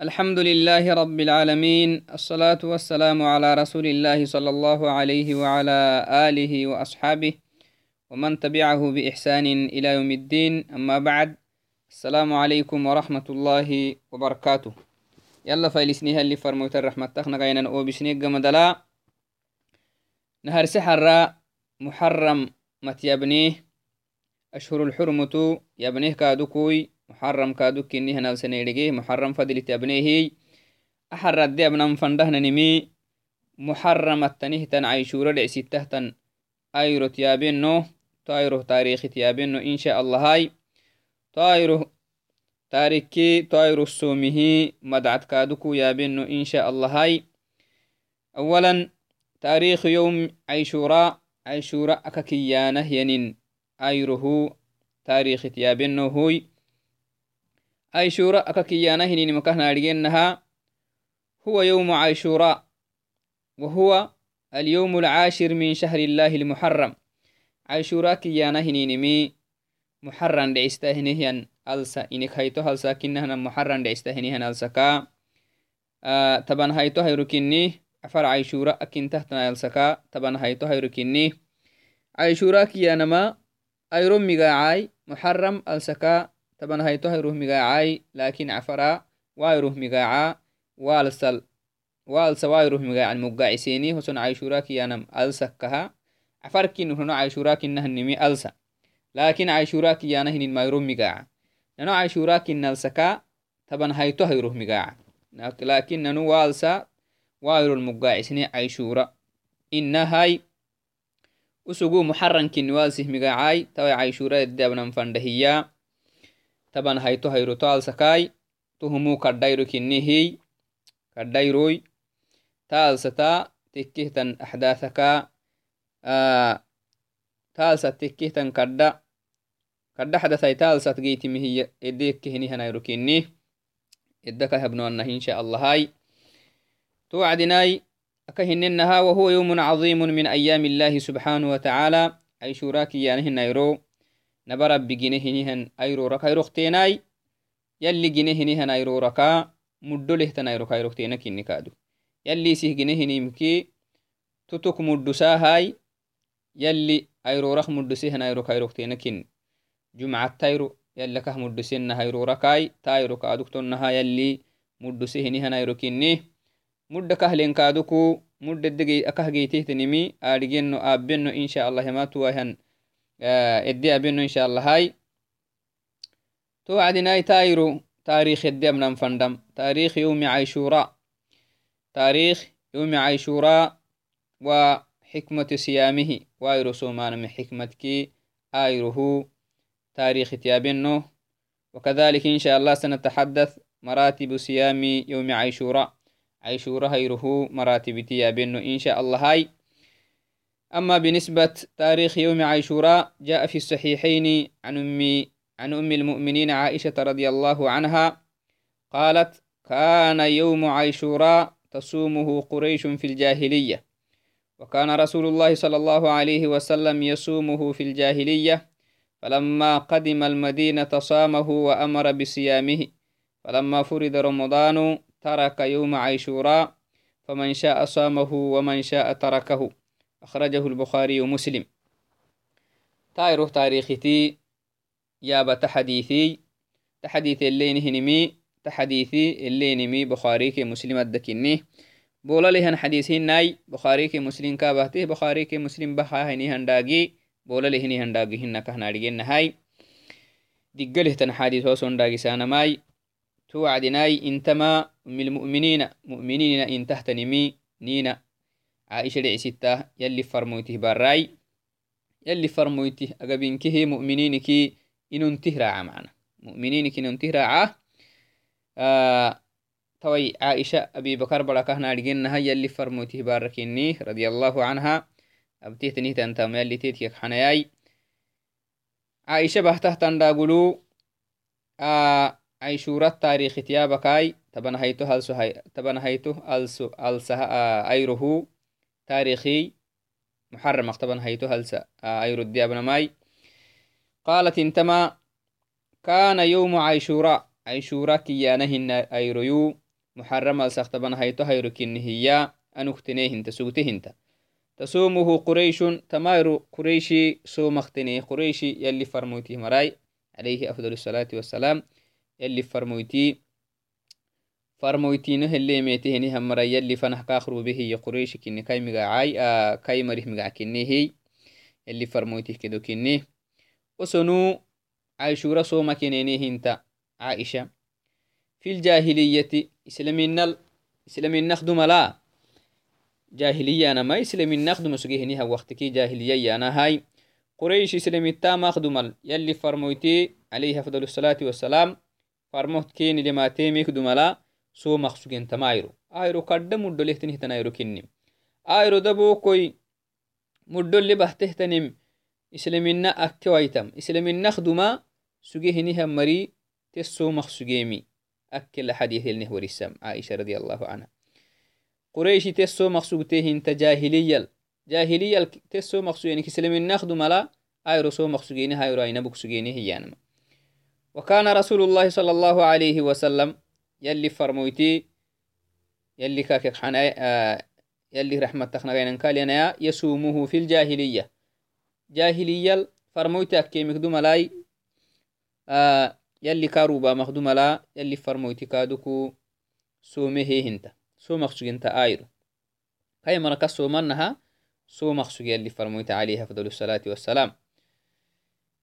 الحمد لله رب العالمين الصلاة والسلام على رسول الله صلى الله عليه وعلى آله وأصحابه ومن تبعه بإحسان إلى يوم الدين أما بعد السلام عليكم ورحمة الله وبركاته يلا فايلسنيها اللي فرموت الرحمة تخنا غينا وبسنيق مدلا نهر سحر محرم متيبنيه أشهر الحرمة يبنيه كادوكوي محرم كادوك كنيه نالسنيرجيه محرم فضلت أبنيه. أحر الدي أبنام فندهن نمي. محرم التنيه تن عيشورة لعسيته تن أيرو تيابينو تايرو تاريخ تيابينو إن شاء الله هاي. تايرو تاريكي تايرو السومه. مدعت كادوكو يابينو إن شاء الله هاي. أولا تاريخ يوم عيشورا. عيشورا أككيانه ينين. أيره تاريخ تيابينو هوي. عيشورا أككيانا هنين مكهنا أرجينها هو يوم عاشوراء وهو اليوم العاشر من شهر الله المحرم. عاشوراء كيانا هنينمي محرم دعستهنهن ألسا. إنك هيتو هلسا كنهنا محرم دعستهنهن ألسكا آه تبان هيتو هيركني عفر عاشوراء أكين تحتنا ألسكا تبان هيتو هيركني عاشوراء كيانا ما أيرم مقاعاي محرم ألسكا taban hayto hayruh migaacai lakin cafara wairuh migaaca waalsal waalsa wairuh migaacan mugaciseni hoson caishurakiyanam alsakkaha cafarkinuhno caishurakinnahnimi alsa lakin caishurakiyana hinin mayro migaaca nano caishurakinalsaka taban hayto hayruh migaaca lakin nanu waalsa wairol mugacisne caishura inahai usugu muxarankini waalsih migaacai tawai caishura eddeabnan fandahiya taban hayto hayroto alsakai tuhumu kaddairo kinnihiy kaddairoy ta alsata tekkehtan axdaathaka ta alsat tekkehtan kadda kadda xadathai ta alsat geitimihiya edeekkehinihanayro kinni edaka habnoannah insha allahai توعدناي أكهننها وهو يوم عظيم من أيام الله سبحانه وتعالى أي شوراكي يعني نيرو nabarabbi ginehinihan ayroraka ayroktenai yalli ginehinihan ayroraka muddo lehtan ayroka ayroktena kinni kaadu yalli isih ginehinimki tutuk muddusahai yalli ayrorak muddusihan ayroka ayroktena kinni jumcattayro yallakah muddusenna ayrorakai ta ayroka aduktonnaha yalli muddusihinihan ayro kinni mudda kahlen kaaduku muddedege akah geitehtenimi adigeno aabenno insha allah hematuwaihan آه، ادي ابنو إن شاء الله. هاي. توعدنا اي تايرو. تاريخ ادي ابنا فندم تاريخ يوم عاشوراء. تاريخ يوم عاشوراء وحكمة صيامه. وايرو سومان من حكمتك ايرو تاريخ تيابنو وكذلك إن شاء الله سنتحدث مراتب صيام يوم عاشوراء. عاشوراء هيرو مراتب تيابنو إن شاء الله. هاي. أما بالنسبة تاريخ يوم عاشوراء جاء في الصحيحين عن أم عن أم المؤمنين عائشة رضي الله عنها قالت كان يوم عاشوراء تصومه قريش في الجاهلية وكان رسول الله صلى الله عليه وسلم يصومه في الجاهلية فلما قدم المدينة صامه وأمر بصيامه فلما فرد رمضان ترك يوم عاشوراء فمن شاء صامه ومن شاء تركه. أخرجه البخاري ومسلم. تايروه تاريختي يابا تحديثي تحديث اللين هنمي تحديثي اللين مي بخاري كي مسلم الدكني بولا لهن حديثين ناي بخاري كي مسلم كابهته بخاري كي مسلم بخا هني هنداغي بولا لهني هنداغي هن كهنا ديجن هاي دقله تن حديث وسون داغي سانا توعدناي إنتما من المؤمنين مؤمنين إن تحتنمي نينا عائشة دعسيتا يلي فرمويته باراي يلي فرمويته أقبينكه مؤمنينك إنون تهراعا معنا. مؤمنينك إنون تهراعا آه توي عائشة أبي بكر بركة نارجنها يلي فرمويته باركيني رضي الله عنها. أبتيتني تنتم يلي تيتك حناياي عائشة بهته تنداقلو آه عيشورة تاريخ تيابكاي تبنهيتو هلسو هاي تبنهيتو ألسو ألسها آه أيره تاريخي محرم. اختبن هيتو هلسا أيردي ابن ماي. قالت انتما كان يوم عيشوراء عيشورا كيانهن أيريو محرم السختبن هيتو هيركن هي أنكتنيه انت سوته انت تصومه قريش تماير قريشي سومختني. قريشي يلي فرموتي مراي. عليه أفضل الصلاة والسلام. يلي فرموتي farmoytino helemeteheni hamara yalli fanah kakrubehiya quraishi kini kai migacai kai marih migacakinehi yalli farmoytih kedo kini osonu aishura soma kenene hinta aisha في الجاهلية إسلامنا إسلامنا نخدم لا جاهلية أنا ما إسلامنا نخدم سجيهنيها وقتك جاهلية أنا هاي قريش إسلام التام so maqsugentama ayro ayro kadda muddolehtenihtan ayro kinnim ayro dabokoy muddole bahtehtanim islamina akke waitam islaminaq duma suge hinihan mari tes so maqsugemi akkela xadiihelneh warisam aisha radi allahu anha quraishi tes so maqsugtehinta jahiliyal jahiliyal tes so maqsugenik islaminaq dumala ayro so maqsugeni hayro ainabuk sugeni hiyanama وكان رسول الله صلى الله عليه وسلم يلي فرمويتي يلي كاكك حنا آه يلي رحمة تخنا كالينا يسومه في الجاهلية. جاهلية فرمويتي أكي مخدوم لاي آه يلي كاروبا مخدوم لا يلي فرمويتي كادوكو سومه هنتا. سو مخسوك انت آيرو. كاي مركز سومنها سو مخسوك يلي فرمويتي عليها فضل الصلاة والسلام.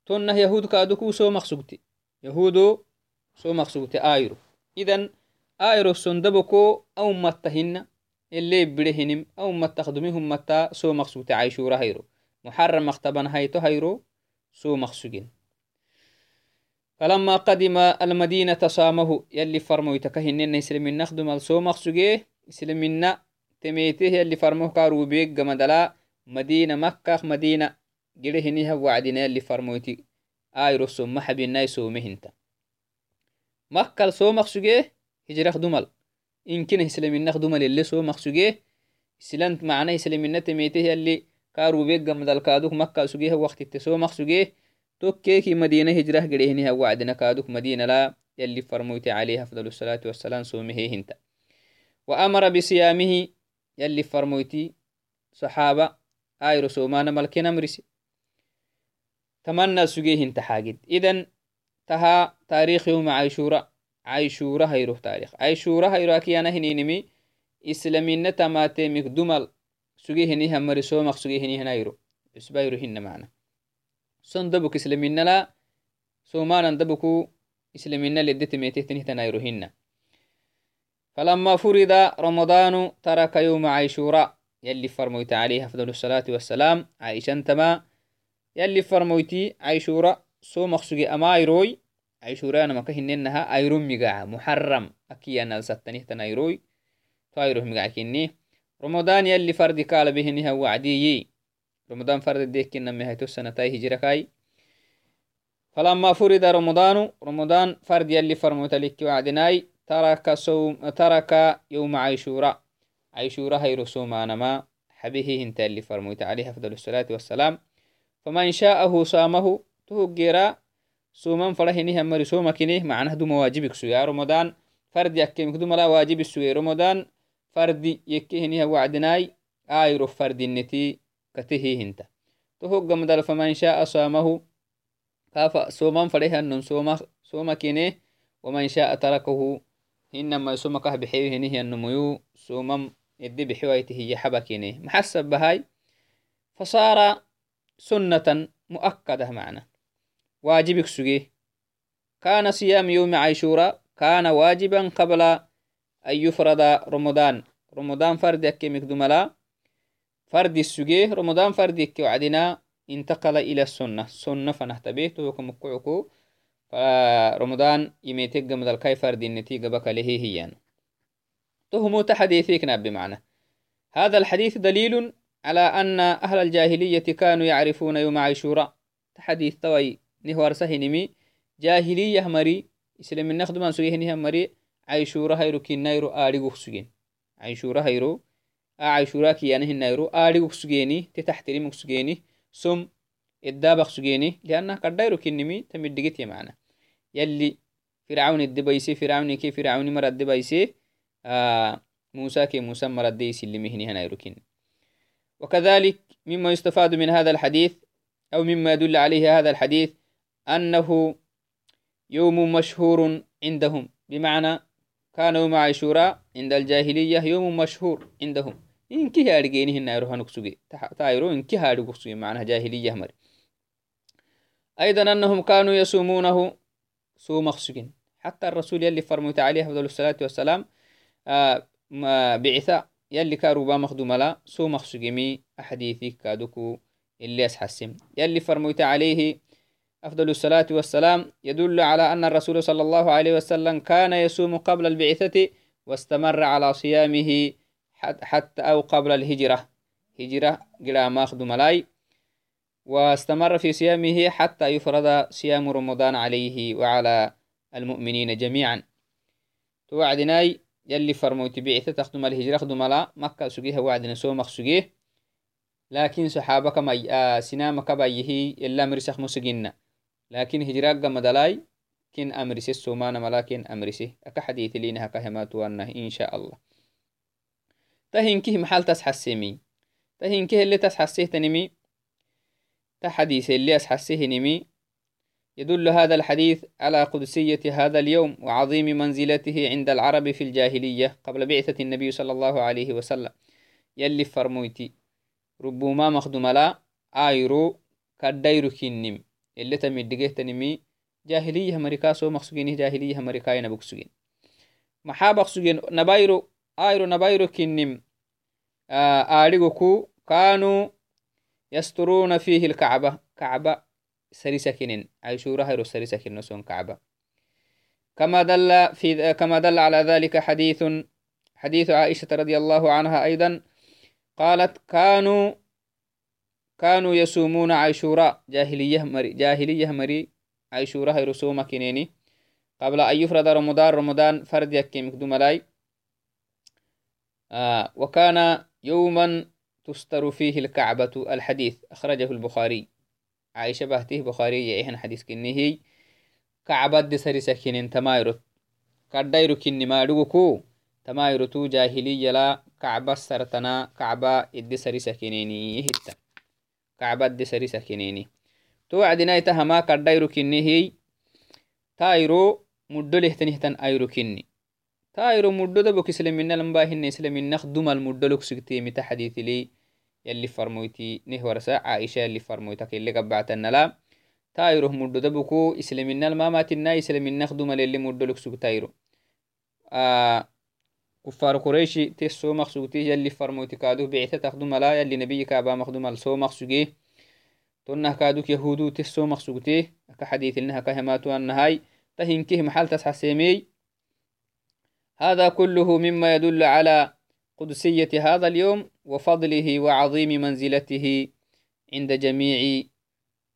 تونه يهود كادوكو سو مخسوكتي يهودو سو مخسوكتي آيرو. Daboko au matta hina ele birehinim au matta khadumihum matta so maqsugte aishura hayro muharram maktaban hayto hayro so maqsugin فلما قدم المدينة صامه يلي فرمويت كهنن إسلامين نخدم السو مقصوجيه إسلامين تميته يلي فرموه كارو بيك مدلا مدينة مكة مدينة جرهنها وعدنا يلي فرمويتي آي رسوم محبين نايسو مهنتا. Makkal soo maqsugee hijrak dumal inkinah islaminah dumal ele soo maqsugee islant macna islamina temeteh yalli karubegamdalkaaduk makkal sugeha waqtitte soo maqsugee tokkeeki madina hijrah gedehiniha wacdina kaaduk madina la yalli farmoyte عليه أفضل الصلاة والسلام سومه هنتا وأمر بصيامه يلي فرمويتي صحابة آيرو سومانا ملكنا مرسي تمنى سجيه انت حاجد إذن taha taarikh yoma caishura caishura hayroh taarikh caishura hayro akiyana hininimi islamina tamatemik dumal suge hinihan mari somaq suge hinihanayro cusbayro hina mana son dabuk islaminala somanan dabuku islamina leddetemetehtenihtanairo hina فلما فرض رمضان ترك يوم عاشوراء يلي فرمويت عليه أفضل الصلاة والسلام عائشة تما يلي فرمويتي عاشوراء so maqsuge ama ayroy aishurayanamaka hinennaha ayron migaca muharram akiyanalsattanihtan ayroy to ayroh migaca kinni ramadan yalli fardi kaalabehiniha wacdiyi ramadan fardi dekkiname hayto sanatai hijirakai فلما فرض رمضان رمضان فرد يلي فرموتلك وعدناي ترك صوم ترك يوم عاشوراء عاشوراء هي رسومانما حبيه انت اللي فرموت عليه أفضل الصلاة والسلام فمن شاءه صامه تهجيرا سومان فرهني هم مري سوما كنيه معناه دو مواجبك سويا رمضان فرد يكيم كدو ملا واجب سوي رمضان فرد يكيهني وعدناي آيرو فرد النتي كتهي هنتا تهوغ مدل فمن شاء صامه كافا سومان فريه أنن سوما سوما كنيه ومن شاء تركه إنما سوما كه واجبك سجيه كان صيام يوم عاشوراء كان واجبا قبل أن يفرض رمضان. رمضان فرد يكيمك دملا فرد السجيه رمضان فرد يكي وعدنا انتقل إلى السنة. سنة فنهتبه وكمكعكو فرمضان يميتك قمد الكاي فرد النتيجة بك له هي تهمو تحديثيك بمعنى. هذا الحديث دليل على أن أهل الجاهلية كانوا يعرفون يوم عاشوراء. تحديث توي nihwarsa hinimi jahiliyah mari islaminaq duman suge hinihan mari caishura hayro kinayro aadhiguk sugen caishura hayro a caishura kiyana hinayro aadhiguk sugeni te taxtirimuk sugeni som eddaabaq sugeni lianna kadhayro kinimi tamidhigitya macna yalli fircaun iddebayse fircaunike fircauni mar addebayse آه موسى كي موسى مرد يسلمهني هنا يركن وكذلك مما يستفاد من هذا الحديث أو مما يدل عليه هذا الحديث أنه يوم مشهور عندهم. بمعنى كان يوم عاشوراء عند الجاهلية يوم مشهور عندهم. إنكي هارجيني هنا يروح نكسوجي تايرو إنكي هارجو كسوجي معناها جاهلية مر. أيضا أنهم كانوا يصومونه صوم خسوجين حتى الرسول يلي فرموت عليه أفضل الصلاة والسلام آه بعثة يلي كاروبا مخدوم لا صوم خسوجيمي أحاديثي كادوكو اللي أسحسم يلي فرموت عليه أفضل الصلاة والسلام يدل على أن الرسول صلى الله عليه وسلم كان يصوم قبل البعثة واستمر على صيامه حتى أو قبل الهجرة. هجرة قلا ماخذ ملاي. واستمر في صيامه حتى يفرض صيام رمضان عليه وعلى المؤمنين جميعا. توعدناي يلي فرموت بعثة تخدم الهجرة خدم لا مكة سجيها وعدنا سومخ سجيه لكن صحابك ما آه سنامك بايه إلا مرسخ مسجنا لكن هجراك مدلاي كن أمرسي السومان ملاكن أمرسي. أكا حديث لينها كهمات وانه إن شاء الله. تهينكه محل تسحسيمي. تهينكه اللي تسحسيه تنمي. تحديث اللي أسحسيه نمي. يدل هذا الحديث على قدسية هذا اليوم وعظيم منزلته عند العرب في الجاهلية قبل بعثة النبي صلى الله عليه وسلم. يلي فرمويتي. ربما مخدوم لا آيرو كدايرو كنم. مريكاسو مخسوجين جاهلية مريكاينا بكسوجين محا بخسوجين نبايرو آيرو نبايرو كنم آريغوكو كانوا يسترون فيه الكعبة. كعبة سريسكن عيشورة هيرو سريسكن نسون كعبة. كما دل في كما دل على ذلك حديث حديث عائشة رضي الله عنها أيضا قالت كانوا كانوا يصومون عاشوراء. جاهلية مري جاهلية مري عاشوراء هي رسوم كنيني. قبل أن يفرض رمضان رمضان فرد يكيم ملاي آه وكان يوما تستر فيه الكعبة. الحديث أخرجه البخاري. عائشة بهته بخاري يعيهن حديث كنه كعبة دي سري سكين تمايرو كردايرو كني ما تمايرو تو جاهلية لا كعبة سرتنا. كعبة إدي سري سكينيني هتا كعبة دي سري سكينيني تو عدنا يتهما كردايرو كنه تايرو مدو لهتنهتن أيرو كني تايرو مدو دبك إسلامنا لنباهن إسلامنا خدوم المدو لك سكتيمي تحديث لي يلي فرمويتي نهورسا عائشة يلي فرمويتك اللي قبعتنا لا تايرو مدو دبكو إسلامنا الماماتنا كفار قريش تسو مخسوتي يلي فرموتي كادو بعثة تخدم لا يلي نبي كابا مخدوم السو مخسوجي. تنه كادوك يهودو تسو مخسوتي. كحديث إنها كهماتو النهاي. تهنكه محل تسحسيمي هذا كله مما يدل على قدسية هذا اليوم وفضله وعظيم منزلته عند جميع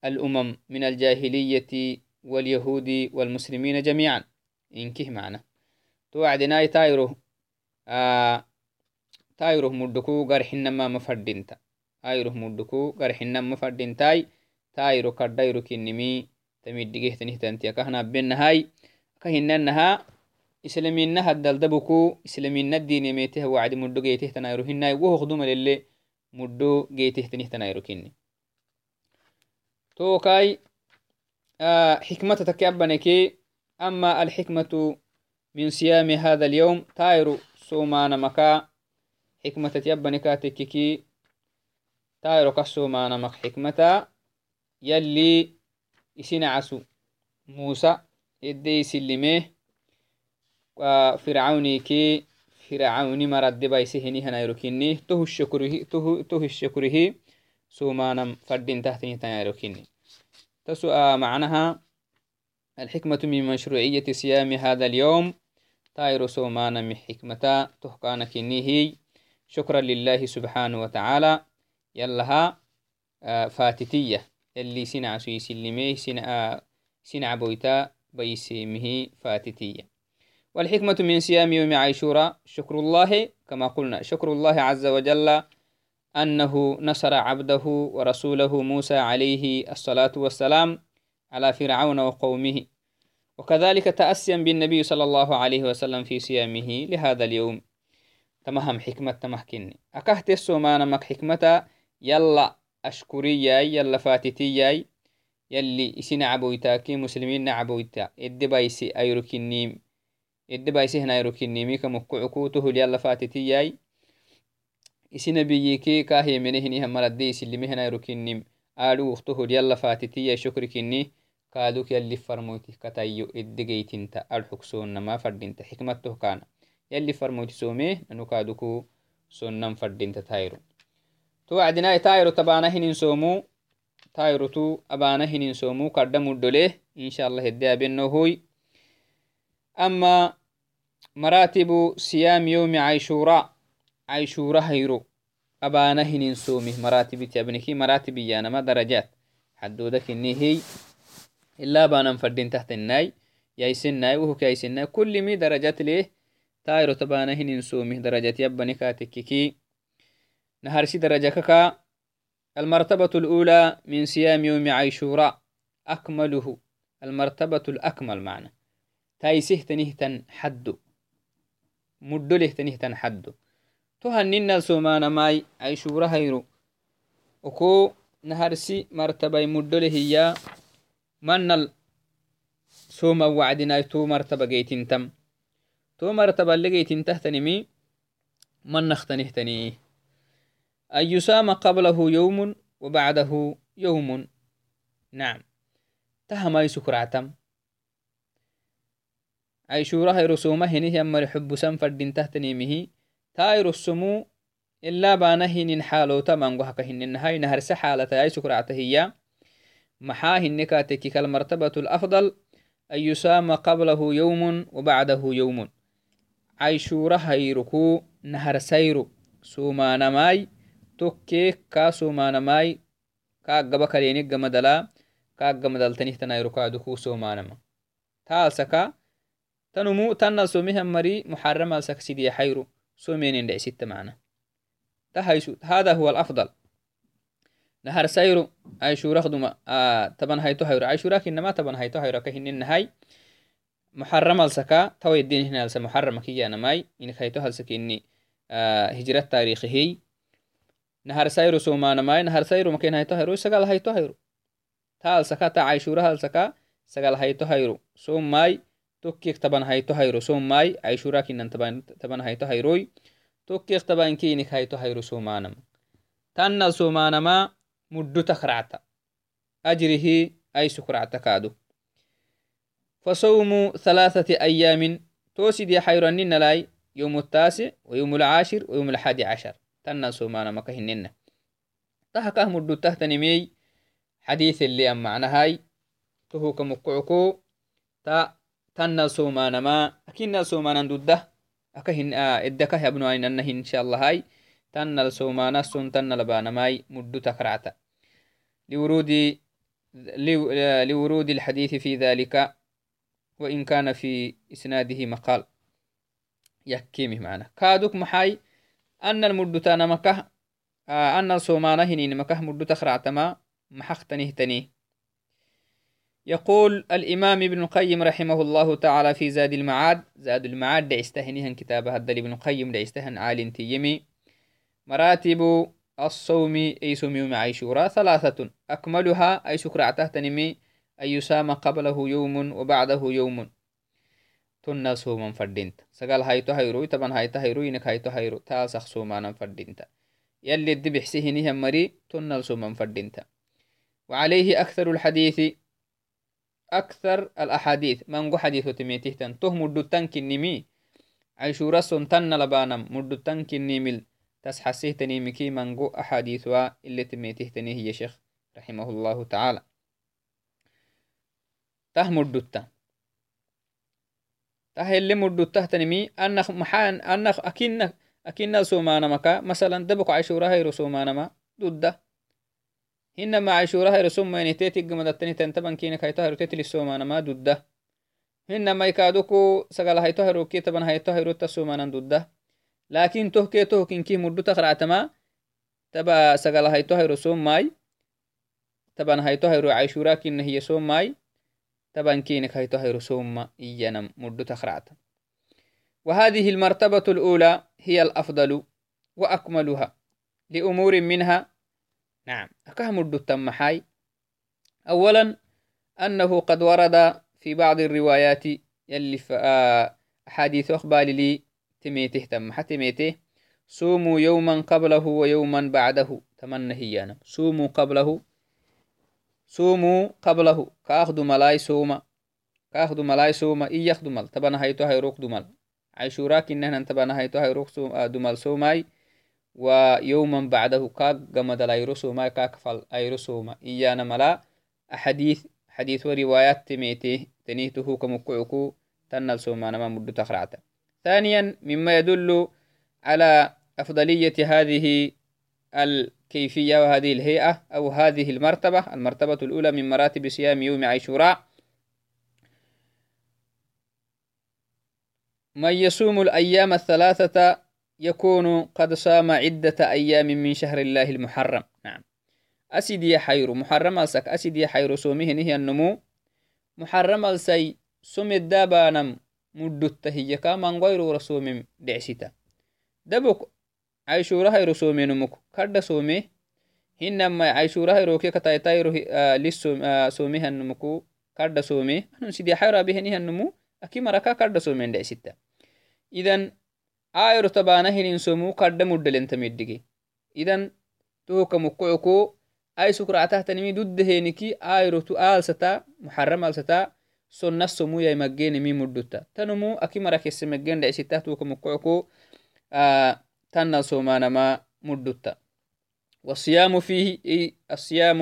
الأمم من الجاهلية واليهود والمسلمين جميعا. إنكه معنا. توعدناي تايرو. tairoh muduku garxinamama fadinta airoh muduku garxinama fadintai tairo kadairo kinimi tamidigehtanihtantiakahnabenahai akahinanaha islamina hadaldabuku islamina diniyameteh wacdi mudo geetehtanayro hinai wohoqdumalele mudo geetehtanihtanayro kini tokai xikmata take ama alxikmatu min siyami hada alyawm tairo عسو موسى إدي سلميه فرعونيكي فرعوني مرد بايسهني هنايروكيني توه الشكره توه توه الشكره سومانم فردين تحتني تنايروكيني تسوء معناها الحكمة من مشروعية صيام هذا اليوم تايرو سومانا من حكمة تحقانا كنيه شكرا لله سبحانه وتعالى. يلها فاتتية. اللي سنع سيسلميه سنع سنع بويتا بيسمه فاتتية. والحكمة من صيام يوم عاشوراء شكر الله كما قلنا. شكر الله عز وجل أنه نصر عبده ورسوله موسى عليه الصلاة والسلام على فرعون وقومه. وكذلك تأسيا بالنبي صلى الله عليه وسلم في صيامه لهذا اليوم. تمهم حكمة تمحكني أكهت السومان مك حكمة؟ يلا أشكري ياي يلا فاتتي ياي يلي إسي نعبويتا كي مسلمين نعبويتا. إدي بايسي أيروكينيم إدي بايسي هنا أيروكينيمي كمكعكوته يلا فاتتي ياي إسي نبيكي كاهي منهني هم مردي إسي اللي مهنا أيروكينيم آلو أخته يلا ياي شكركيني كادوك يلي فرموتي كتايو إدي جيتنتا الحكسون نما فردينتا حكمته كان. يلي فرموتي سومي ننو كادوكو سنن فردينتا تايرو. توعدنا تايرو تبانا هنين سومو. تايرو تو أبانا هنين سومو كردا مدوليه إن شاء الله هدي أبنو هوي أما مراتب صيام يوم عيشوراء عيشورا هيرو. أبانا هنين سومي مراتب إلا بانا فردين تحت الناي يايسناي وهو كايسناي كل مي درجات ليه؟ تايرو تبانا هنين سومي درجات. يبني كاتككي نهارسي درجة كا المرتبة الأولى من صيام يوم عيشوراء أكمله. المرتبة الأكمل معنا تايسه تنهتن حد مدله تنهتن حد تهنن سومان ماي عيشورا هيرو. وكو نهارسي مرتبة مدله هي من سوما وعدنا تو مرتبة جيتين تم. تو مرتبة اللي جيتين تهتنمي من نختنهتنيه أن يسام قبله يوم وبعده يوم. نعم. تهماي سكرعتم أي شورة رسومة هنه يما حب سم فردين تحت نيمه تاي رسمو إلا بانهن حالو تمام وحكا هن هاي نهر سحالة أي سكرعته هي محاه النكاتك كالمرتبة الأفضل أن يسام قبله يوم وبعده يوم أي شورة هيركو نهر سيرو سوما نماي tokkeek kasomanamai kaagaba kalenig gamadala kaaggamadaltanihtanairokaadu kusomanama taalsaka tanumu tanal somihan mari muxaram alsak sidiya xayru somenin dhecsitta macna tahaysu hada huwa alafdal nahar sayru aishurakduma taban hayto hayro aishurakinama taban hayto hayraka hininahai muxaram alsaka tawaydinhinalsa muxarama kiyanamai inik hayto halsakini hijrat taarikhihey nahar sayro somanamai nahar sayro maken hayto hayro sagal hayto hayro taal saka ta aishura hal saka sagal hayto hayro sommai tokkik taban hayto hayro sommai aishura kinan taban hayto hayroi tokkik taban kinik hayto hayro somanama tannal somanama muddu takracta ajrihi ay sukracta kaado فصوم ثلاثة أيام توسد يا نلاي يوم التاسع ويوم العاشر ويوم الحادي عشر. تنا سومانا مكا هننا تهكه مدو تهتنمي حديث اللي أم معنى هاي. تهو كمقعكو. تا تنا سومانا ما. أكينا سومانا دوده أكهن آه إدكه يبنو أين أنه إن شاء الله هاي. تنا سومانا سن تنا لبانا ماي مدو تكرعتا. لورود لورود الحديث في ذلك وإن كان في إسناده مقال. يحكيمه معنا كادوك محاي أن المدتان مكه آه أن الصومانة هنين مكه مدت خرعتما محختنه تنيه يقول الإمام ابن القيم رحمه الله تعالى في زاد المعاد زاد المعاد دعستهنها كتاب هذا ابن القيم دعستهن عال تيمي. مراتب الصوم أي صوم يوم عيشورا ثلاثة. أكملها أي سكرعته تنمي أن يسام قبله يوم وبعده يوم. tonna soman fadinta sagal hayto hayroi taban hayta hayro inek hayto hayro taasak somanan fadinta يلي الدبحسي هنيها مري تنال سومن فردينتا وعليه أكثر الحديث أكثر الأحاديث. من حديث تميته تن. ته مدتن كنمي. عيشورة سنتن لبانم. مدتن كنميل. تس حسيتني مكي منجو أحاديثها اللي تميته تنيه يا شيخ رحمه الله تعالى. ته مدتا ته اللي مدتا تنمي أنخ محان أنخ أكين أكين سومانا مكا. مثلا دبك عشورة هيرو سومانا ما. ددة إنما عشورة هيرو سومانا يعني تيتي قمدا تني كينا كينك هيتو هيرو تيتي لسومانا ما. ددة إنما يكادوكو سقال هيتو هيرو كيتبن هيتو هيرو تسومانا ددة lakin tohke tohkinki mudduta qractama taba sagal haytohayro sommai taban haytohayro cashura kinna hiya sommai تبان كينك هيتو هيرو سوما إيانا مدو تخرعتا وهذه المرتبة الأولى هي الأفضل وأكملها لأمور منها. نعم أكه مدو التمحاي أولا أنه قد ورد في بعض الروايات يلي أحاديث أخبار لي تميته تم تميته صوموا يوما قبله ويوما بعده. تمنى هيانا صوموا قبله. صوموا قبله. كأخذ ملاي سوما كأخذ ملاي سوما إي يخدو مل تبنا هيتو هيروك دمل عيشورا كنهن تبنا هيتو هيروك آه، دمل سوماي ويوما بعده كاك جمد لا سوماي كاك فل أيرو سوما إيانا ملا. أحاديث حديث وروايات تميته تنيته كمكعكو تنل سوما ما مدو تخرعتا ثانيا مما يدل على أفضلية هذه الكيفية وهذه الهيئة أو هذه المرتبة المرتبة الأولى من مراتب صيام يوم عاشوراء. من يصوم الأيام الثلاثة يكون قد صام عدة أيام من شهر الله المحرم. نعم. أسيد يا حيرو محرم ألسك أسيد يا حيرو سومه نهي النمو. محرم ألسي سم الدابانم مدت هي كما غير رسوم دعسيتا دبك عيشورة هيرو سومي نمك كرد سومي hinama caishuraha iroke kataytairo lis somihan numuku karda some anun sidi xayra behenihan numu aki maraka karda somen dhecsitta idan ayro tabana hinin somu karda muddalentamidige idan tohoka mukoco ay sukractahtanimi duddeheniki ayrotu alsata muxaram alsata sonna somuyai maggenimi muddutta tanumu aki marakese maggen tohoka mukoco تنا سومانما مدتا والصيام فيه الصيام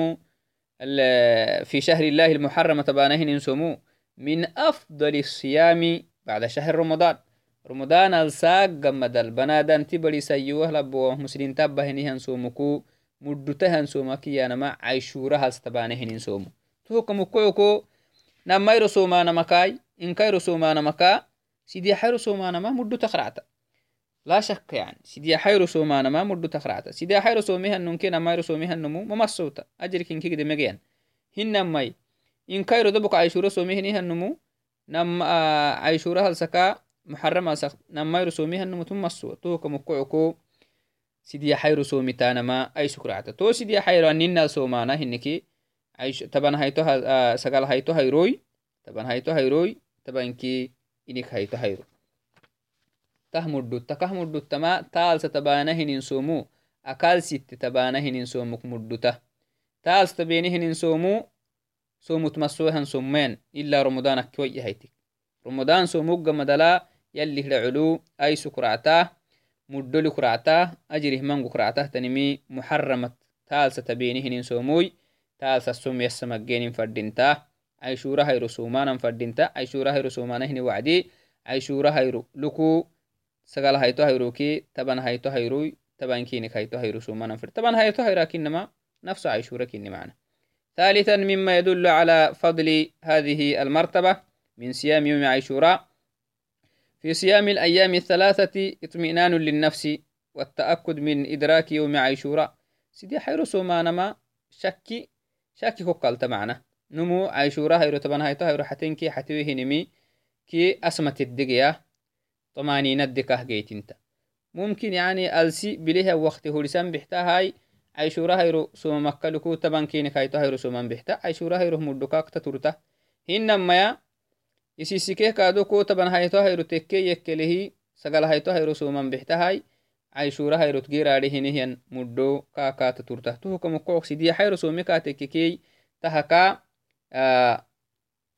في شهر الله المحرم تبانهن سمو من أفضل الصيام بعد شهر رمضان. رمضان الساق جمد البنادان تبري سيوه لبو مسلين تبهنهن سومكو مدتهن سومكي يانما عيشورها ستبانهن سومو توكو مكوكو سومانا مكا سيدي حيرو سومانا ما مدو تخرعتا لا شك يعني سيدي حيرو سومانا ما مدو تخرعتا سيدي حيرو سوميها نمكن ما يرو سوميها نمو ممسوتا أجرك إنك كده مجيان هن ماي إن كايرو دبك عيشورة سوميها نمو نم عيشورة هالسكا محرم هالسك نم ما يرو سوميها نمو تمسو توك مكوعكو سيدي حيرو سوميتانا ما أي سكرعتا تو سيدي حيرو أننا سومانا هنكي Ah, sagal hayto hayroi taban hayto hayroi tabanki inik hayto hayro tah mudhutta taalsa tabana hinin somu akal sitte tabana hinin somuk mudhuta taalsa tabeni hinin somu somut masohan sommeen ila ramadan akkiwayyahaytik ramadan somugga madala yallihra culu aisu kuracta mudholi kuracta ajrihmangu kuractah tanimi muxaramat taalsa tabeni hinin somui تاسسوم يسمجيني فردينتا. عيشورة هيرو سومانا فردينتا. عيشورة هيرو سومانا هني وعدي. عيشورة هيرو لكو سقال هايتو هيروكي تبان هايتو هيروي تبان كينك هايتو هيرو سومانا فرد تبان هايتو هيراك إنما نفس عيشورة كيني معنا ثالثا مما يدل على فضل هذه المرتبة من صيام يوم عيشورة في صيام الأيام الثلاثة اطمئنان للنفس والتأكد من إدراك يوم عيشورة سيدي حيرو سومانا شكي معنا نمو عاشوراء هيرو تبان هيتو هيرو حتنكي حتويه نمي كي أسمت الدقيا طمانينة دكاه جيتنتا ممكن يعني ألسي بليها وقت هولسان بحتا هاي. عيشورا هيرو سوما مكالكو تبان كيني كايتو هيرو سوما بحتا. عيشورا هيرو مدوكاك تتورتا هنما يا isisikeh kaado ko taban hayto hayro tekke yekkelehi sagala hayto hayro soman bixta hay caishura hayrot geraadhe hinihiyan muddo kaakaata turta tuhukamukkook sidiya hayro somi kaatekkekey tahaka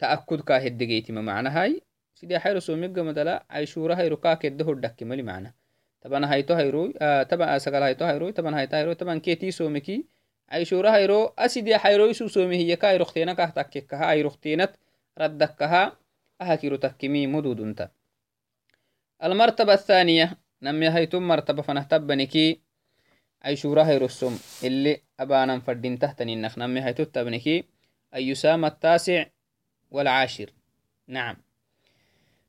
ta'akkud kaa heddegeytima macnahay sida hayro somiga madala aishura hayro kakedde hoddakki mali macna taban hayto hayro taban sagal hayto hayro taban hayta hayro taban keti somiki aishura hayro asidi hayro isu somi hiya ka ayroktena kah takkekaha ayroktenat raddakkaha ahakiro takkimi mududunta المرتبة الثانية نمي هيتم مرتبة فنهتبنكي عيشورا هيرسوم اللي أبانا فردين تحتني النخ نمي هيتو تبنكي أن يسام التاسع والعاشر نعم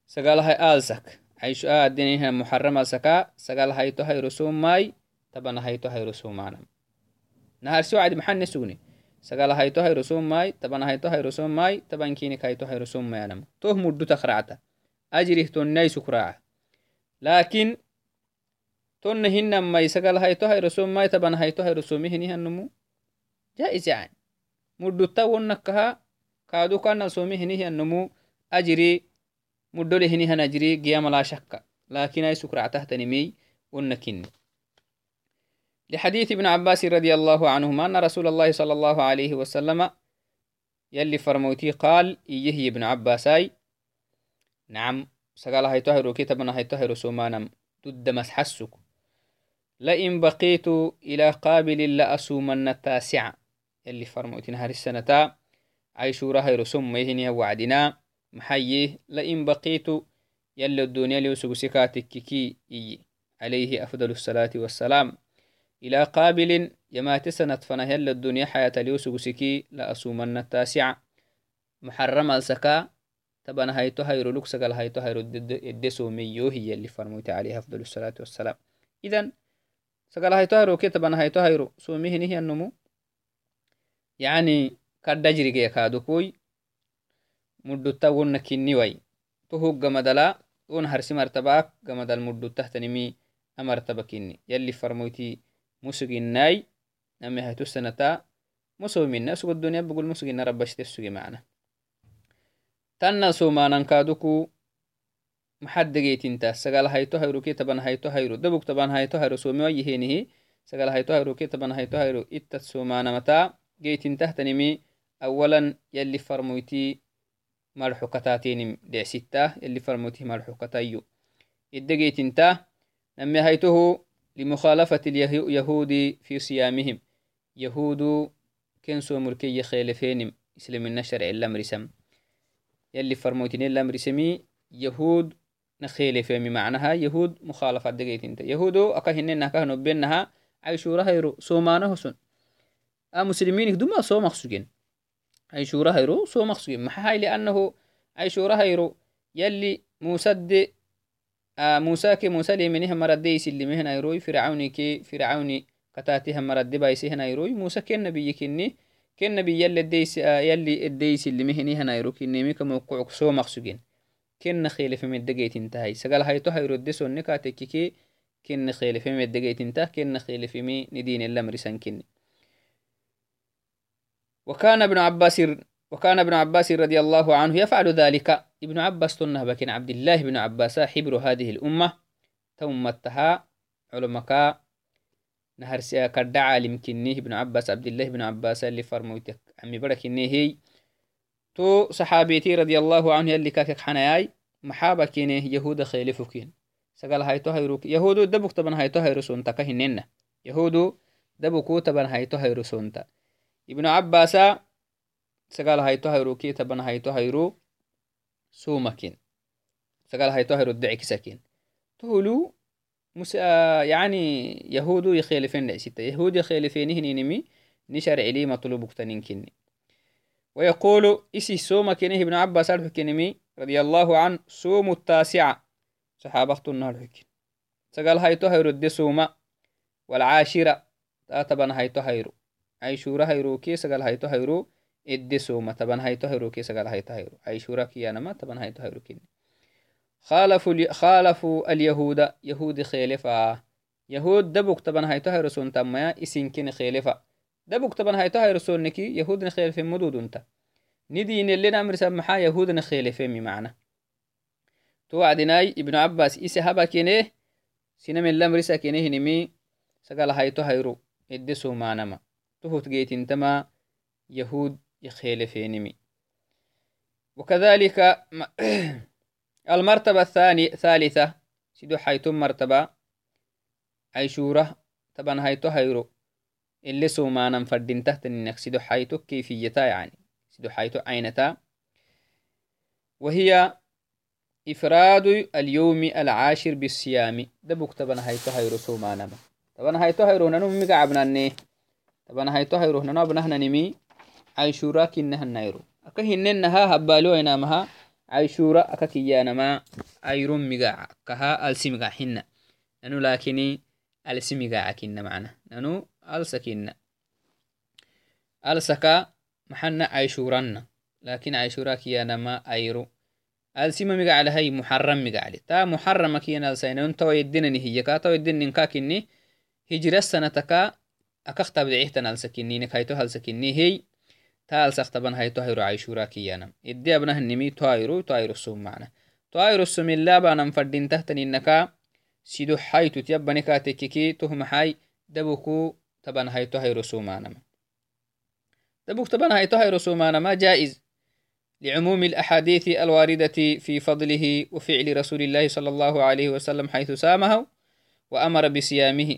sagalahay alsak aisho aadiniha muxaram alsaka sagal hayto hayrosumai tabana hayto hayrosumanam naharsi wacdi maxane sugni sagala hayto hayro sommai taban hayto hayro sommai taban kinik hayto hayro sommayanam toh muddu takracta ajrih tonnai sukraca lakin tonna hinamai sagal hayto hayro sommai taban hayto hayro somi hinihanumu jaiz yani muddutta wonnakaha kaadu kana somi hinihianumu ajri muddole hinihan ajri giyamala shakka lakin ay sukractahtanimi wonnakini لحديث ابن عباس رضي الله عنهما أن رسول الله صلى الله عليه وسلم يلي فرموتي قال إيه ابن عباساي نعم سقال هاي تهرو كتبنا هاي تهرو سومانم ضد مسحسك لئن بقيت إلى قابل لأسومن التاسعة يلي فرموتي نهار السنة. عيشورة هاي رسوم ميهني وعدنا. محيي لئن بقيت يلي الدنيا ليوسق سكاتك كي عليه أفضل الصلاة والسلام. إلى قابل يمات سنة فنهل الدنيا حياة اليوسف سكي لأسومن التاسعة محرم السكا تبنا هيتو هيرو لوك سقال هيتو هيرو الدسو ميو هي اللي فرموت عليه أفضل الصلاة والسلام. إذن سقال هيتو هيرو كي تبنا هيتو هيرو سوميه نهي النمو. يعني قد جري كادو كوي. مدو تاون كني وي تهو قمدلا ون هرسي مرتباك. قمدل مدو تحتنمي أمرتبا كني يلي فرموتي مسجناي نمي هاتو سنتا مسو منا سوق الدنيا بقول تبان هايتو هيرو سومي ويهينه سقال هايتو هيرو كي تبان هايتو هيرو إتا سومانا متى جيت انت تنمي أولا يلي فرمويتي مرحو كتاتين دع ستة يلي فرمويتي مرحو كتايو إدى جيت انت نمي هايتوه لمخالفة اليهود في صيامهم. يهود كنسو مركي يخيلفين إسلام النشر إلا مرسم. يلي فرموتين إلا مرسمي. يهود نخيلفين معناها يهود مخالفة دقيت انت. يهود أكهننا كهنو بينها عيشورة هيرو. سومانه سن مسلمين دوما سو مخسوجين عيشورة هيرو سو مخسوجين محاي لأنه عيشورة هيرو. يلي موسد موسى كي موسى ليمنها مرد يسلمه نيروي فرعوني كي فرعوني كتاتها مرد بايسه كاتككي كن خيل في مدقيت انتهي. كن خيل في مي ندين الامر سنكني وكان ابن عباس وكان ابن عباس رضي الله عنه يفعل ذلك. ابن عباس تنه بكن عبد الله بن عباس حبر هذه الأمة. تومتها علمك نهر كرد عالم كنيه ابن عباس عبد الله بن عباس اللي فرموتك. عمي هي. تو صحابيتي رضي الله عنه اللي كاكك حناياي محابا كينيه يهود خيلفكين سقال هايتو هيروك يهودو دبك طبعا هايتو هيرو سونتا كهننا يهودو دبكو طبعا هايتو هيرو سونتا. ابن عباس سقال هايتو هيرو كي طبعا هايتو هيرو سومكين سقال هاي طهر الدعك سكين تقولوا مس... يعني يهود يخالفين ستة يهود يخالفين هنينمي نشر علي مطلوب كني ويقول إسي سوما كنه ابن عباس الحكينمي رضي الله عنه سوم التاسعة. صحابة النهار الحكين سقال هاي طهر الدي سوما والعاشرة. تاتبن هاي طهيرو عيشورة هيرو كي سقال هاي طهيرو إدسوما طبعا هاي تهيرو كي سقال هاي تهيرو. أي شورا ما طبعا هاي تهيرو كين خالفوا خالفوا اليهود. يهود خيلفا يهود دبوك طبعا هاي تهيرو سون تمايا إسين كين خيلفا اللي نامر سمحا يهود نخيل في معنى توعدناي ابن عباس إسي هبا كينيه سينم اللامر ساكينيه نمي سقال هاي تهيرو إدسو معنما تهوت جيت انتما يهود يخيلفينمي وكذلك المرتبة الثانية ثالثة سيدو حيتم مرتبة عيشورة طبعا هايتو هيرو إللي فردين تحت إنك سيدو حيتو كيفيتا يعني. سيدو حيتو عينتا. وهي إفراد اليوم العاشر بالصيام. دبوك طبعا هايتو هيرو سومانا طبعا هايتو هيرو ننو مقعبنا طبعا هايتو هيرو ننو ابنهنا نمي عيشورا كنهنايرو أكا هننها هبالو إنامها عيشورا أكا كيانما عيرون مقاع كها ألسي مقاع حنا. ننو لكني ألسي مقاع كنا معنا. ننو ألسا كنا alsaka maxana aishuranna lakin aishura kiyanama ayro alsima migaclehai muxaram migacli ta muxarama kiyan alsainon tawa yedinani hiya ka tawa yedinin kakini hijira sanataka akak tabdicihtan alsakinini kaito halsakini hey ta alsaktaban hayto hayro aishura kiyanam iddi abnahnimi toayro toayrosum macna toayrosumilaabanan fadintahtaninaka sido haytut yabbanikatekiki tohmaxai dabuku taban hayto hayrosumanama dabuk taban hayto hayrosumanama jائز لعموم الأحاديث الواردة في فضله وفعل رسول الله صلى الله عليه وسلم حيث سامه وأمر بصيامه.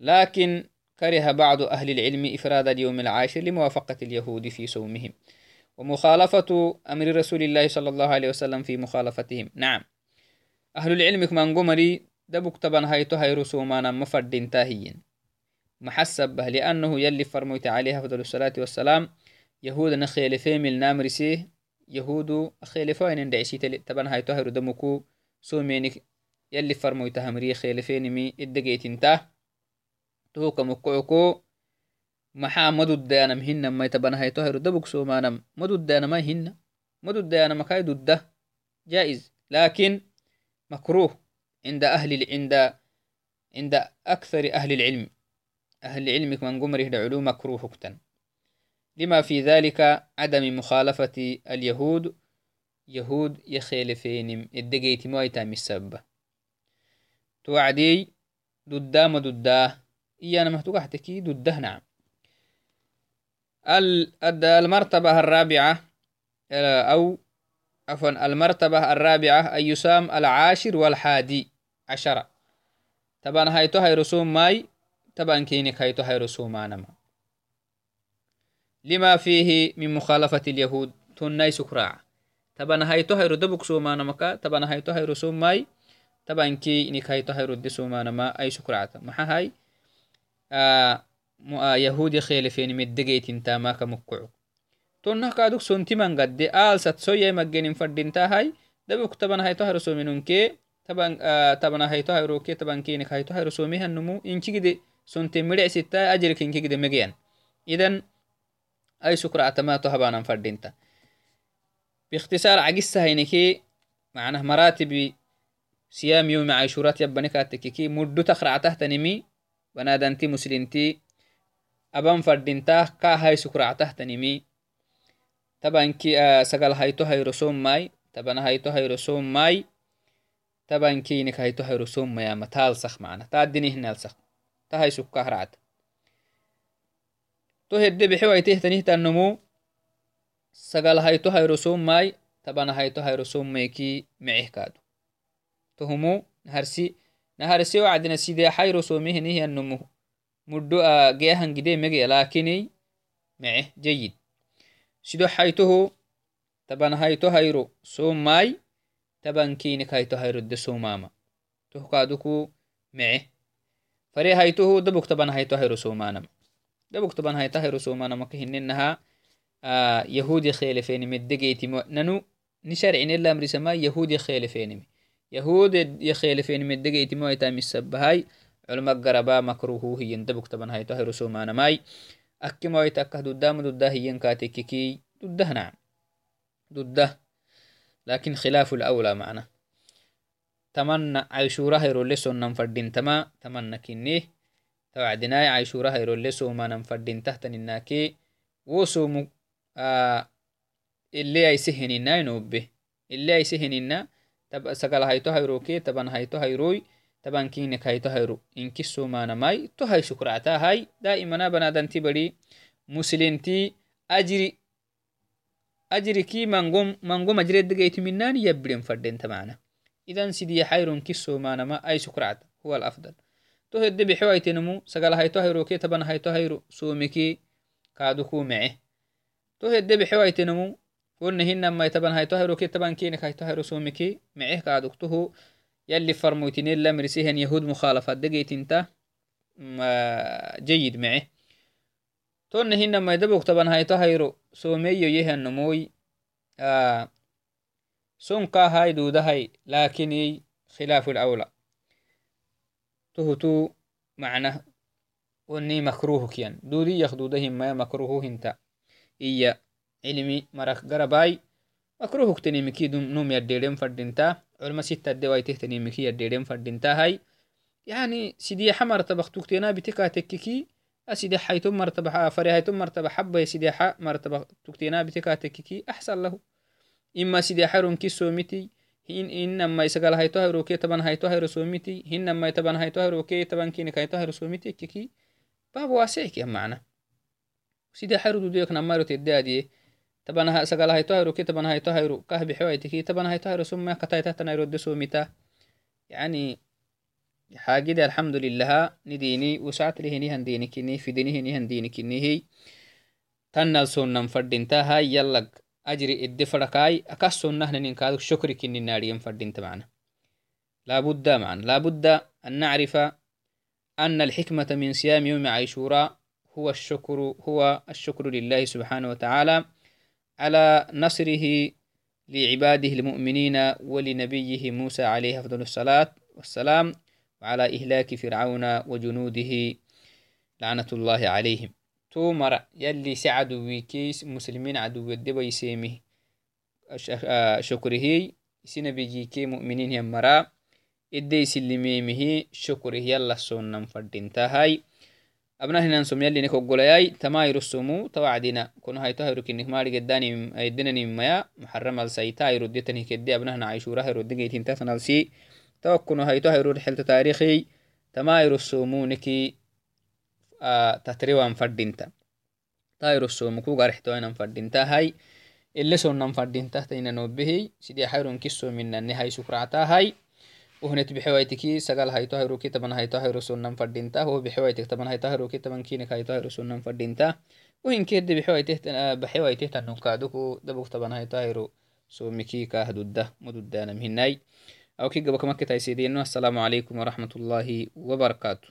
لكن كره بعض أهل العلم إفراد اليوم العاشر لموافقة اليهود في صومهم ومخالفة أمر رسول الله صلى الله عليه وسلم في مخالفتهم. نعم. أهل العلم كمان قمري دبك تبان هايتو هايرو سومانا مفردين تاهيين محسب به لأنه يلي فرميت عليه أفضل الصلاة والسلام يهود نخيل فيمل نامرسيه يهود أخيل فاين دعسي تبان هايتو هايرو دمكو سومينك يلي فرميت همري خيل فينمي إدقيت انتاه توك مكعكو maxaa maduddayanam hinam mai tabanahayto hayro dabuk somanam maduddayanamai hinna maduddayanama kai dudda jائز لكن مكروه عند أهل عند عند أكثر أهل العلم. أهل العلم من قمره دعلو مكروه كتن لما في ذلك عدم مخالفة اليهود يهود يخيلفين الدقيت مويتا مسبة توعدي ددا ما ددا إيانا مهتوقحتكي دده نعم. المرتبة الرابعة أو عفوا المرتبة الرابعة أن يسام العاشر والحادي عشرة طبعا هايتو هاي رسوم ماي هايتو هاي رسوم أنما لما فيه من مخالفة اليهود تناي سكراع طبعا هايتو هاي ردبك سوما نمكا طبعا هايتو هاي رسوم ماي طبعا كي إنك هايتو هاي رد سوما نما أي سكراعة محا هاي آه yahudi khelefenimedegeytintamaka mukkucu tonna kaduk sontiman gadde aalsat soyai maggenin fadintahai dabuk taban hayto harosominunke tabana hayto hayroke tabankenik hayto hayrosomihanumu inkigide sonte midhecsitta ajirkinkigide megeyan idan ay sukractamato habanan fadinta باختصار عجز هينكي معناه مراتب صيام يوم عاشورات يبنكاتككي مدو تخرع تحت نمي بنادنتي مسلمتي aban fadintah ka hay sukractahtanimi tabanki sagal hayto hayrosommai tabana hayto hayrosommai tabankinik hayto hayrosommayama taalsak mana taadinihnalsak tahay sukkah racta to hedde bexewaitehtanihtanomo sagal hayto hayrosomai tabana hayto hayrosomaiki mecehkaado tohumo naharsi naharse wacdina sidee hayrosomehenihianomo muddo a geyahangide mege lakiney meceh jeyid sido haytoho taban hayto hayro somai tabankiinik hayto hayrodde somama tohkaaduku meceh فري هايتوه دبوك تبان هايتو هيرو سومانم دبوك تبان هايتو هيرو سومانم وكهننها آه يهودي مو مدقيت ننو نشارعين إلا أمر سما يهودي خيلفين يهودي يخيلفين مدقيت مويتا مسبب هاي علم قربا مكروهو هي دبوك تبان هايتو هيرو سومانم هاي أكي مويتا كهدو دام دودا هي كاتيكي دودا نعم. دودا لكن خلاف الأولى معنا. تمنى عيشورة هيرو لسون ننفردين. تما تمنى كنيه توعدناي عيشورة هيرو لسو ما ننفردين. تحتن الناكي وسومو آه اللي أي سهننا نوبه اللي أي سهننا تب سقال هايتو هيروكي تبن هايتو هيروي. taban kinek hay tohayru inkisumanamai tohay shukractahai daimana banadanti badi muslinti ajiri ajriki mangom mangom ajredegaytiminani yabbiren fadenta mana idan sidiya hayrun kisumanama ay shukracta huwa alafdal to hedde bixewaitenemu sagal hayto hayroke taban hayto hayru sumiki kaaduku mece to hedde bixewaitenemu wonna hinamai taban hayto hayroke taban kinek hayto hayru sumiki mece kaaduktuhu يلي فرموتين لا مرسيهن يهود مخالفات دقيتنتا جيد معه تون هنا ما يدبوك طبعا سنكا هاي دودة هاي لكن خلاف الأولى. تهتو معنى وني مكروه كيان. دودي يخدودهم ما مكروه انت إيا علمي مرك قرباي مكروه كتني مكي نوم يديرين فردينتا. علما ستة دواي تهتني مكي يديرين فردينتا هاي. يعني سيدي حمر تبخ تكتنا بتكا تككي أسيدي حيتم مرتبة فري هيتم مرتبة حبة يسيدي حا مرتبة تكتنا بتكا تككي أحسن له إما سيدي حرم كي سومتي hin inama isagal hayto hayroke taban hayto hayro somiti hinama taban hayto hayroke taban kinik hayto hayro somiti ekkeki bab waasickiya macna sida hayro duduyek namayro teddeadiye taban sagal hayto hayroke taban hayto hayro kah bixewaitiki taban hayto hayro somma kataitahtanairodde somita yani حاجد الحمد لله نديني وسعت لهني هندينكني في ديني هني هندينكني هي تنال سنن فردنتا هاي يلق أجري إدي أكسو نهن كادو شكري كني ناريم فردينت معنا. لابد لابد أن نعرف أن الحكمة من صيام يوم عاشوراء هو الشكر هو الشكر لله سبحانه وتعالى على نصره لعباده المؤمنين ولنبيه موسى عليه أفضل الصلاة والسلام وعلى إهلاك فرعون وجنوده لعنة الله عليهم. تو مرة يلي سعدو كيس مسلمين عدو الدبا يسيمه. شكره. سنة بيجيكي مؤمنين هم مرا. إدي سلميمه شكره. يلا سنن فردينتا أبنا هنا نسوم يلي نكو قولياي. تما يرسومو. توعدنا كونو هاي تهيرو كنك ماري قداني ايدنني ميا محرم السيتا يردتني كدي أبنا هنا عيشورا هيرو دقيتين تتنالسي توكونو هاي تهيرو رحلة تاريخي. تما يرسومو نكي. Tatrewan fadinta tairosomuku garixtoinan fadintahay elesonan fadintahtainanobehi sidii hayron kisominane hay sukractahay uhnet bixewaitiki sagal hayto hayroki taban hayto hayrosonan fadinta ho bixewaitek taban hayto hayroki taban kinek hayto hayrosonan fadinta uhinkede bixewaitehtanonkaduku dabuk taban hayto hayro somiki kahdudda mududdanam hinai awki gabakamaketaisidino assalamu alaikum warahmatullahi wabarakatuh